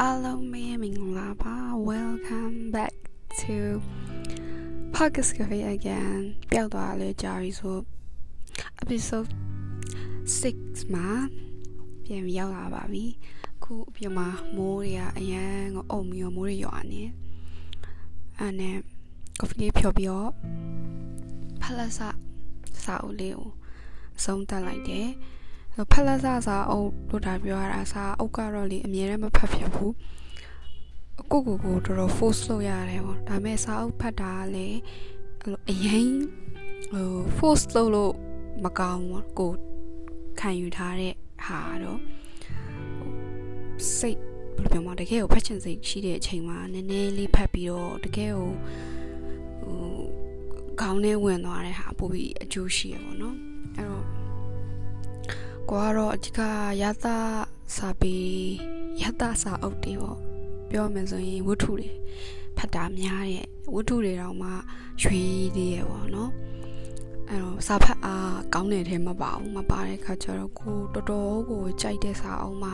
အားလုံးပဲမင်္ဂလာပါ welcome back to podcast cafe again ပျောက်သွားလဲကြာပြီဆို episode 6မှာပြန်ရောက်လာပါပြီခုအပြင်မှာမိုးတွေကအရန်ကိုအုံပြီးတော့မိုးတွေရွာနေအဲ့နဲ့ coffee လေးဖြော်ပြီးတော့ဖလက်စစာအုပ်လေးကိုအဆုံးတက်လိုက်တယ် ဖလက်စစာအုပ်လို့ဒါပြောရတာစာအုပ်ကတော့လေအမြဲတမ်းမဖတ်ဖြစ်ဘူးကိုကိုကိုတော်တော် force လုပ်ရတယ်ပေါ့ဒါပေမဲ့စာအုပ်ဖတ်တာကလည်းအရင်ဟို force လုပ်လို့မကောင်းဘူးကိုခံယူထားတဲ့ဟာတော့စိတ်ဘယ်လိုပြောမလဲတကယ်ကိုဖတ်ချင်စိတ်ရှိတဲ့အချိန်မှာနည်းနည်းလေးဖတ်ပြီးတော့တကယ်ကိုဟိုခေါင်းထဲဝင်သွားတဲ့ဟာပို့ပြီးအကျိုးရှိရပါတော့အဲ့တော့ ကိုကတော့အဓိကရသစာပေရသစာအုပ်တွေပေါ့ပြောမယ်ဆိုရင်ဝတ္ထုတွေဖတ်တာများတဲ့ဝတ္ထုတွေတောင်မှရွှေသေးရပေါ့နော်အဲ့တော့စာဖတ်အားကောင်းတဲ့ထဲမပါဘူးမပါတဲ့ခါကျတော့ကိုတော်တော်ကိုကြိုက်တဲ့စာအုပ်မှ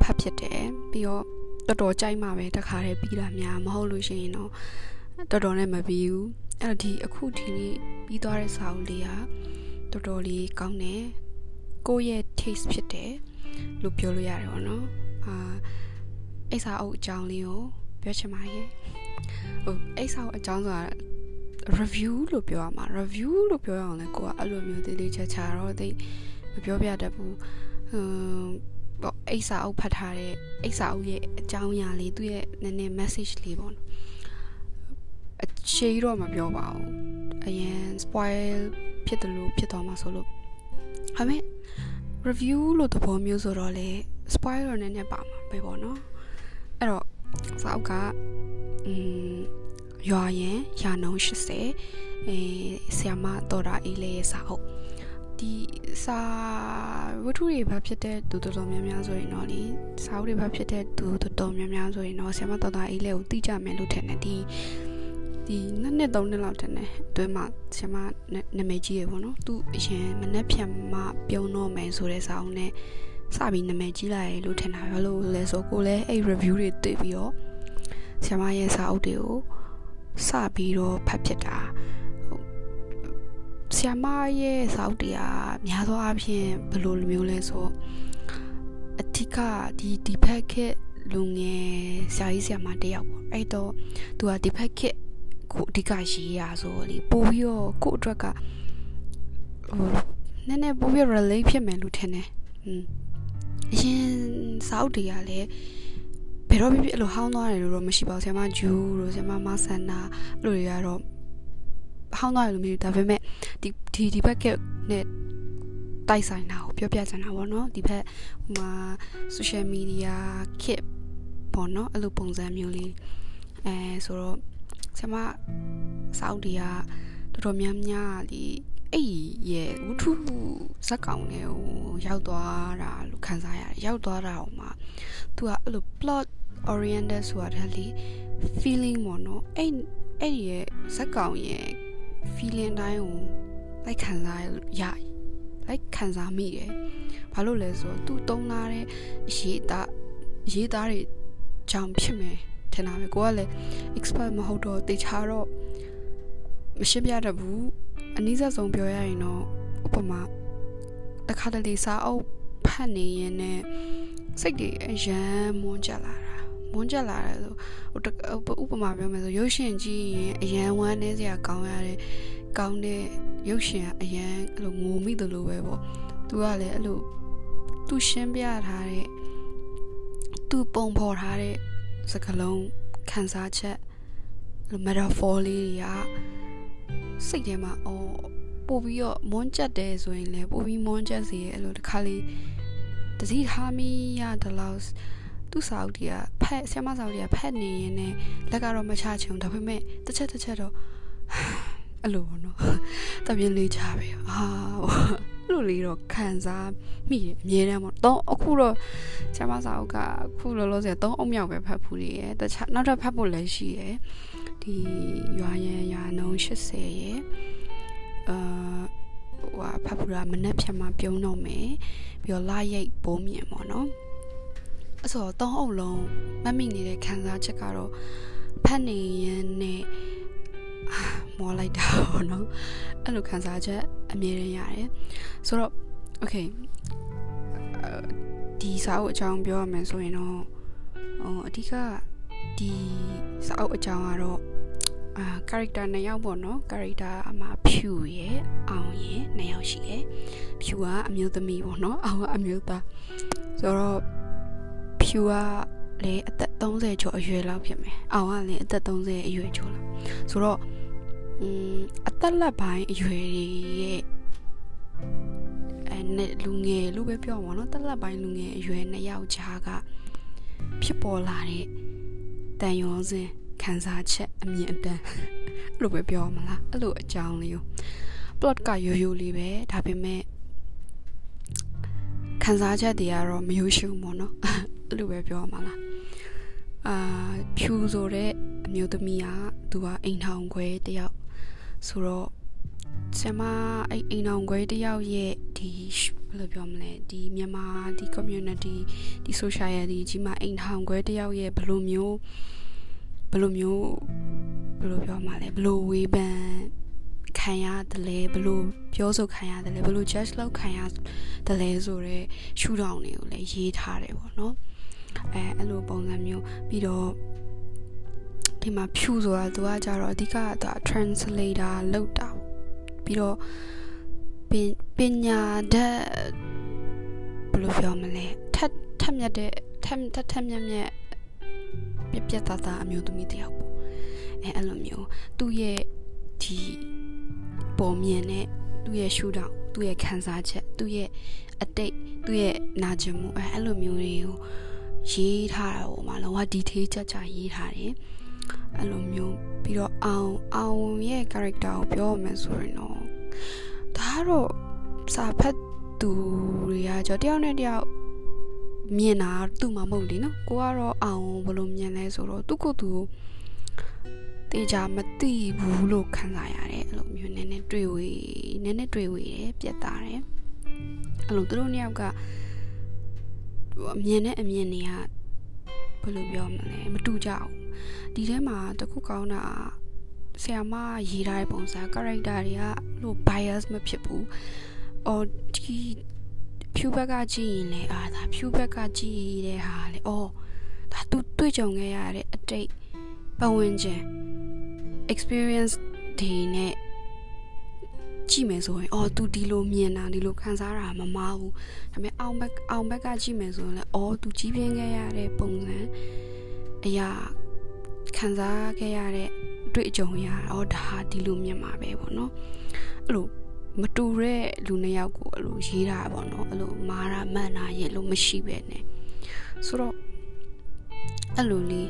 ဖတ်ဖြစ်တယ်ပြီးတော့တော်တော်ကြိုက်မှပဲတခါတည်းပြီးတာများမဟုတ်လို့ရှိရင်တော့တော်တော်နဲ့မပြီးဘူးအဲ့တော့ဒီအခုဒီနေ့ပြီးသွားတဲ့စာအုပ်လေးကတော်တော်လေးကောင်းတယ် ကိုယ့်ရဲ့ taste ဖြစ်တယ်လို့ပြောလို့ရတယ်ပေါ့နော်အာအိစာအုပ်အကြောင်းလေးကိုပြောချင်ပါရဲ့ဟိုအိစာအုပ်အကြောင်းဆိုတာ review လို့ပြောရမှာ review လို့ပြောရအောင်လဲကိုကအဲ့လိုမျိုးသေးသေးချာချာတော့သိမပြောပြတတ်ဘူးဟမ်ပေါ့အိစာအုပ်ဖတ်ထားတဲ့အိစာအုပ်ရဲ့အကြောင်းအရာလေးသူ့ရဲ့နည်းနည်း message လေးပေါ့နော်အခြေတော့မပြောပါဘူးအရင် spoil ဖြစ်တယ်လို့ဖြစ်သွားမှာဆိုလို့ ဒါပေမဲ့ review လို့သဘောမျိုးဆိုတော့လေ spoiler နည်းနည်းပါမှာပဲပေါ့နော်အဲ့တော့စာအုပ်ကอืมရွာရင်ရာနှုံး80အဲဆီယမတော်တာအေးလေးရဲ့စာအုပ်ဒီစာဝတ္ထုတွေဘာဖြစ်တဲ့သူတော်တော်များများဆိုရင်တော့လေစာအုပ်တွေဘာဖြစ်တဲ့သူတော်တော်များများဆိုရင်တော့ဆီယမတော်တာအေးလေးကိုသိကြမယ်လို့ထင်တယ်ဒီ ဒီနှစ်နှစ်သုံးနှစ်လောက်တည်းနဲ့အတွင်းမှာဆရာမနာမည်ကြီးရပေါ့နော်သူအရင်မနှက်ဖြန်မှပြုံးတော့မယ်ဆိုတဲ့စာအုပ်နဲ့စပြီးနာမည်ကြီးလာရလို့ထင်တာပဲလို့လဲဆိုကိုလည်းအဲ့ review တွေတွေ့ပြီးတော့ဆရာမရဲ့စာအုပ်တွေကိုစပြီးတော့ဖတ်ဖြစ်တာဆရာမရဲ့စာအုပ်တွေကများသောအားဖြင့်ဘယ်လိုလိုမျိုးလဲဆိုအထက်ကဒီဒီဖက်ခက်လူငယ်ဆရာကြီးဆရာမတယောက်ပေါ့အဲ့တော့သူကဒီဖက်ခက် ကိုအဓိကရေးရဆိုလေပို့ပြီးတော့ကို့အတွက်ကဟိုနည်းနည်းပို့ပြီး relate ဖြစ်မယ်လို့ထင်တယ်อืมအရင်စာအုပ်တွေကလည်းဘယ်တော့ဖြစ်ဖြစ်အဲ့လိုဟောင်းသွားတယ်လို့တော့မရှိပါဘူးဆရာမဂျူးတို့ဆရာမမဆန္နာအဲ့လိုတွေကတော့ဟောင်းသွားတယ်လို့မရှိဘူးဒါပေမဲ့ဒီဒီဒီဘက်ကနဲ့တိုက်ဆိုင်တာကိုပြောပြချင်တာပေါ့နော်ဒီဘက်ဟိုမှာ social media kit ပေါ့နော်အဲ့လိုပုံစံမျိုးလေးအဲဆိုတော့ ဆရာမစာအုပ်တွေကတော်တော်များများဒီအဲ့ရဲ့ဝတ္ထုဇက်ကောင်တွေဟိုရောက်သွားတာလို့ခံစားရတယ်ရောက်သွားတာဟိုမှာသူကအဲ့လို plot oriented ဆိုတာလေ feeling ပေါ့နော်အဲ့အဲ့ရဲ့ဇက်ကောင်ရဲ့ feeling တိုင်းကိုလိုက်ခံစားရလိုက်ခံစားမိတယ်ဘာလို့လဲဆိုတော့သူတုံးလာတဲ့ရေးသားရေးသားတွေကြောင့်ဖြစ်မယ်ထ င်တာပဲကိုကလည်း expert မဟုတ်တော့တေချာတော့မရှင်းပြတတ်ဘူးအနည်းဆက်ဆုံးပြောရရင်တော့ဥပမာတခါတလေစာအုပ်ဖတ်နေရင်နဲ့စိတ်တွေအရန်မွန်းကြလာတာမွန်းကြလာတယ်ဆိုဟိုဥပမာပြောမယ်ဆိုရုပ်ရှင်ကြည့်ရင်အရန်ဝမ်းနေစရာကောင်းရတဲ့ကောင်းတဲ့ရုပ်ရှင်ကအရန်အဲ့လိုငိုမိတယ်လို့ပဲပေါ့သူကလည်းအဲ့လိုသူရှင်းပြထားတဲ့သူပုံဖော်ထားတဲ့စကားလုံး ခံစားချက် metaphor လေးတွေကစိတ်ထဲမှာအော်ပို့ပြီးတော့မွန်းကြက်တယ်ဆိုရင်လည်းပို့ပြီးမွန်းကြက်စေရဲ့အဲ့လိုတစ်ခါလေးတတိထားမိရတလောက်သူ့စာအုပ်တွေကဖက်ဆရာမစာအုပ်တွေကဖက်နေရင်လည်းလက်ကတော့မချချုံဒါပေမဲ့တစ်ချက်တစ်ချက်တော့အဲ့လိုပေါ့နော်တပြင်းလေးချပဲအာ လိုလေးတော့ခံစားမိတယ်အမြဲတမ်းပေါ့တော့အခုတော့ဆရာမစာအုပ်ကအခုလောလောဆယ်၃အုံမြောက်ပဲဖတ်ဖူးနေရယ်တခြားနောက်ထပ်ဖတ်ဖို့လည်းရှိရယ်ဒီရွာရန်ရွာနှုံ80ရယ်အာဟိုဖတ်ဖူးတာမနှက်ဖြတ်မှပြုံးတော့မယ်ပြီးတော့လာရိတ်ပိုးမြင်ပေါ့နော်အဲ့ဆိုတော့အုပ်လုံးမမိနေတဲ့ခံစားချက်ကတော့ဖတ်နေရင်နဲ့ မောလိုက်တာပေါ့နော်အဲ့လိုခံစားချက်အမြဲတမ်းရတယ်ဆိုတော့ okay ဒီစာအုပ်အကြောင်းပြောရမယ်ဆိုရင်တော့ဟိုအဓိကဒီစာအုပ်အကြောင်းကတော့အာ character နှစ်ယောက်ပေါ့နော် character အမှာဖြူရယ်အောင်ရယ်နှစ်ယောက်ရှိရယ်ဖြူကအမျိုးသမီးပေါ့နော်အောင်ကအမျိုးသားဆိုတော့ဖြူကလည်းအသက်30ကျော်အရွယ်လောက်ဖြစ်မယ်အောင်ကလည်းအသက်30အရွယ်ကျော်လောက်ဆိုတော့อืม အသက်လက်ပိုင်းအရွယ်ရဲ့အဲနဲ့လူငယ်လို့ပဲပြောမှာနော်တက်လက်ပိုင်းလူငယ်အရွယ်နှစ်ယောက်ကြားကဖြစ်ပေါ်လာတဲ့တန်ရုံစင်ခံစားချက်အမြင့်အတန်းအဲ့လိုပဲပြောမလားအဲ့လိုအကြောင်းလေးကို plot ကရိုးရိုးလေးပဲဒါပေမဲ့ခံစားချက်တွေကတော့မယိုးရှုံပေါ့နော်အဲ့လိုပဲပြောမှာလားအာဖြူဆိုတဲ့အမျိုးသမီးကသူကအိမ်ထောင်ခွဲတယောက် ဆိုတော့ဆမအဲ့အိမ်အောင်ခွဲတယောက်ရဲ့ဒီဘယ်လိုပြောမလဲဒီမြန်မာဒီ community ဒီ society ကြီးမှာအိမ်ထောင်ခွဲတယောက်ရဲ့ဘယ်လိုမျိုးဘယ်လိုမျိုးဘယ်လိုပြောမှလဲဘယ်လိုဝေးပန်ခံရတယ်လဲဘယ်လိုပြောဆိုခံရတယ်လဲဘယ်လို judge လုပ်ခံရတယ်လဲဆိုတော့ရှူတောင်တွေကိုလည်းရေးထားတယ်ပေါ့နော်အဲအဲ့လိုပုံစံမျိုးပြီးတော့ ဒီမှာဖြူဆိုတာသူကကြတော့အဓိကက translator လောက်တာပြီးတော့ပညာတတ်ဘယ်လိုပြောမလဲထက်ထက်မြက်တဲ့ထက်ထက်ထက်မြက်မြက်ပြပြသားသားအမျိုးသမီးတယောက်ပေါ့အဲအဲ့လိုမျိုးသူ့ရဲ့ဒီပုံမြင်တဲ့သူ့ရဲ့ရှူတောင်သူ့ရဲ့ခံစားချက်သူ့ရဲ့အတိတ်သူ့ရဲ့နာကျင်မှုအဲအဲ့လိုမျိုးတွေကိုရေးထားတာပေါ့မှာလောက detail ကြကြရေးထားတယ် အဲ့လိုမျိုးပြီးတော့အောင်အောင်ရဲ့ character ကိုပြောရမယ်ဆိုရင်တော့ဒါကတော့စာဖတ်သူတွေကကြောတယောက်နဲ့တယောက်မြင်တာသူ့မှာမဟုတ်လေနော်ကိုကတော့အောင်ဘယ်လိုမြင်လဲဆိုတော့သူ့ကိုယ်သူတေချာမသိဘူးလို့ခံစားရတယ်အဲ့လိုမျိုးနည်းနည်းတွေ့ဝေနည်းနည်းတွေ့ဝေတယ်ပြတ်သားတယ်အဲ့လိုသူတို့နှစ်ယောက်ကအမြင်နဲ့အမြင်တွေက ဘယ်လိုပြောမလဲမတူကြဘူးဒီထဲမှာတခုကောင်းတာဆရာမရေးထားတဲ့ပုံစံ character တွေကလို့ bias မဖြစ်ဘူး။အော်ဒီဖြူဘက်ကကြည့်ရင်လေအာဒါဖြူဘက်ကကြည့်တဲ့ဟာလေအော်ဒါသူတွေ့ကြုံခဲ့ရတဲ့အတိတ်ပတ်ဝန်းကျင် experience ဒီနဲ့ ကြည့်မယ်ဆိုရင်အော် तू ဒီလိုမြင်တာဒီလိုခံစားတာမမားဘူးဒါပေမဲ့အောင်ဘက်အောင်ဘက်ကကြည့်မယ်ဆိုရင်လည်းအော် तू ကြီးပြင်းခဲ့ရတဲ့ပုံစံအရာခံစားခဲ့ရတဲ့အတွေ့အကြုံရတော့ဒါဒီလိုမြင်မှာပဲပေါ့နော်အဲ့လိုမတူတဲ့လူနှစ်ယောက်ကိုအဲ့လိုရေးတာပေါ့နော်အဲ့လိုမာတာမှန်တာရဲ့လို့မရှိပဲနဲ့ဆိုတော့အဲ့လိုလေး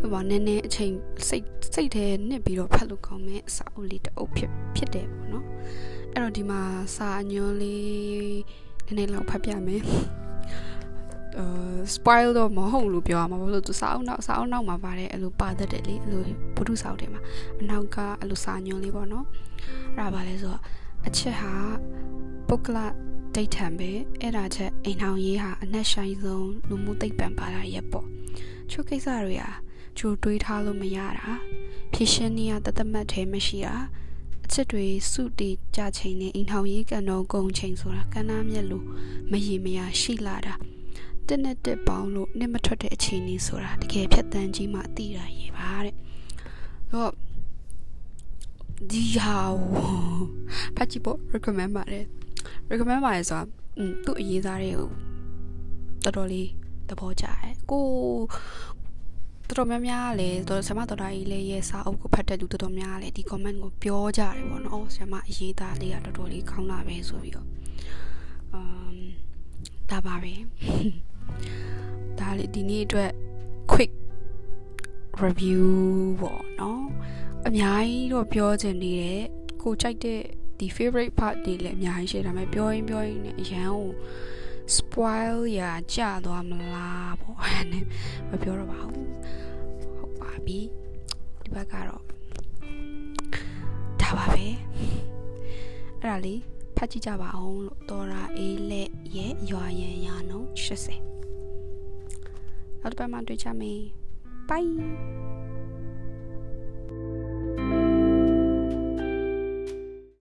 ဘာပါနည်းနည်းအချိန်စိတ်စိတ်ထဲနှစ်ပြီးတော့ဖတ်လို့ကောင်းမဲ့အစာအုပ်လေးတအုပ်ဖြစ်ဖြစ်တယ်ပေါ့နော်အဲ့တော့ဒီမှာစာအညွှန်းလေးနည်းနည်းလောက်ဖတ်ပြမယ်အဲ spoil တော့မဟုတ်လို့ပြောရမှာဘာလို့သူစာအုပ်နောက်စာအုပ်နောက်မှာပါတယ်အဲ့လိုပါတတ်တယ်လေအဲ့လိုဘုထုစာအုပ်တွေမှာအနောက်ကအဲ့လိုစာညွှန်းလေးပေါ့နော်အဲ့ဒါပါလဲဆိုတော့အချက်ဟာပုဂ္ဂလဒိဋ္ဌံပဲအဲ့ဒါချက်အိမ်ထောင်ရေးဟာအနှက်ဆိုင်ဆုံးလူမှုသိပ္ပံပါတာရဲ့ပေါ့ချို့ကိစ္စတွေဟာ ချို့တွေးထားလို့မရတာဖြစ်ရှင်းနေရတသက်မှတ်ထဲမရှိတာအချက်တွေစုတည်ကြချိန်နဲ့အိမ်ထောင်ရေးကန်တော်ကုန်ချိန်ဆိုတာကန်းနာမြက်လို့မရေမရရှိလာတာတက်နဲ့တက်ပေါင်းလို့နှစ်မထွက်တဲ့အခြေအနေဆိုတာတကယ်ဖြတ်တန်းကြီးမှသိတာရေပါတဲ့တော့ဒီဟာဖတ်ကြည့်ဖို့ recommend ပါတယ် recommend ပါတယ်ဆိုတာอืมသူ့အရေးသားတွေကိုတော်တော်လေးသဘောကျတယ်ကို တော်တော်များများလည်းတော်ဆရာမတော်တာကြီးလည်းရဲ့စာအုပ်ကိုဖတ်တဲ့လူတော်တော်များလည်းဒီ comment ကိုပြောကြတယ်ပေါ့နော်ဆရာမအရေးသားလေးကတော်တော်လေးကောင်းလာပဲဆိုပြီးတော့အမ်ဒါပါပဲဒါလေဒီနေ့အတွက် quick review ပေါ့နော်အများကြီးတော့ပြောချင်နေတယ်ကိုကြိုက်တဲ့ဒီ favorite part တွေလည်းအများကြီးရှိတယ်ဒါပေမဲ့ပြောရင်ပြောရင်လည်းအရန်ကို spoil ရာကြသွားမလားပေါ့အဲ့နဲ့မပြောတော့ပါဘူးဟုတ်ပါပြီဒီဘက်ကတော့ဒါပါပဲအဲ့ဒါလေးဖတ်ကြည့်ကြပါအောင်လို့တော်ရာအေးလက်ရဲ့ရွာရန်ရာနှုံ80နောက်တစ်ပတ်မှတွေ့ကြမယ် bye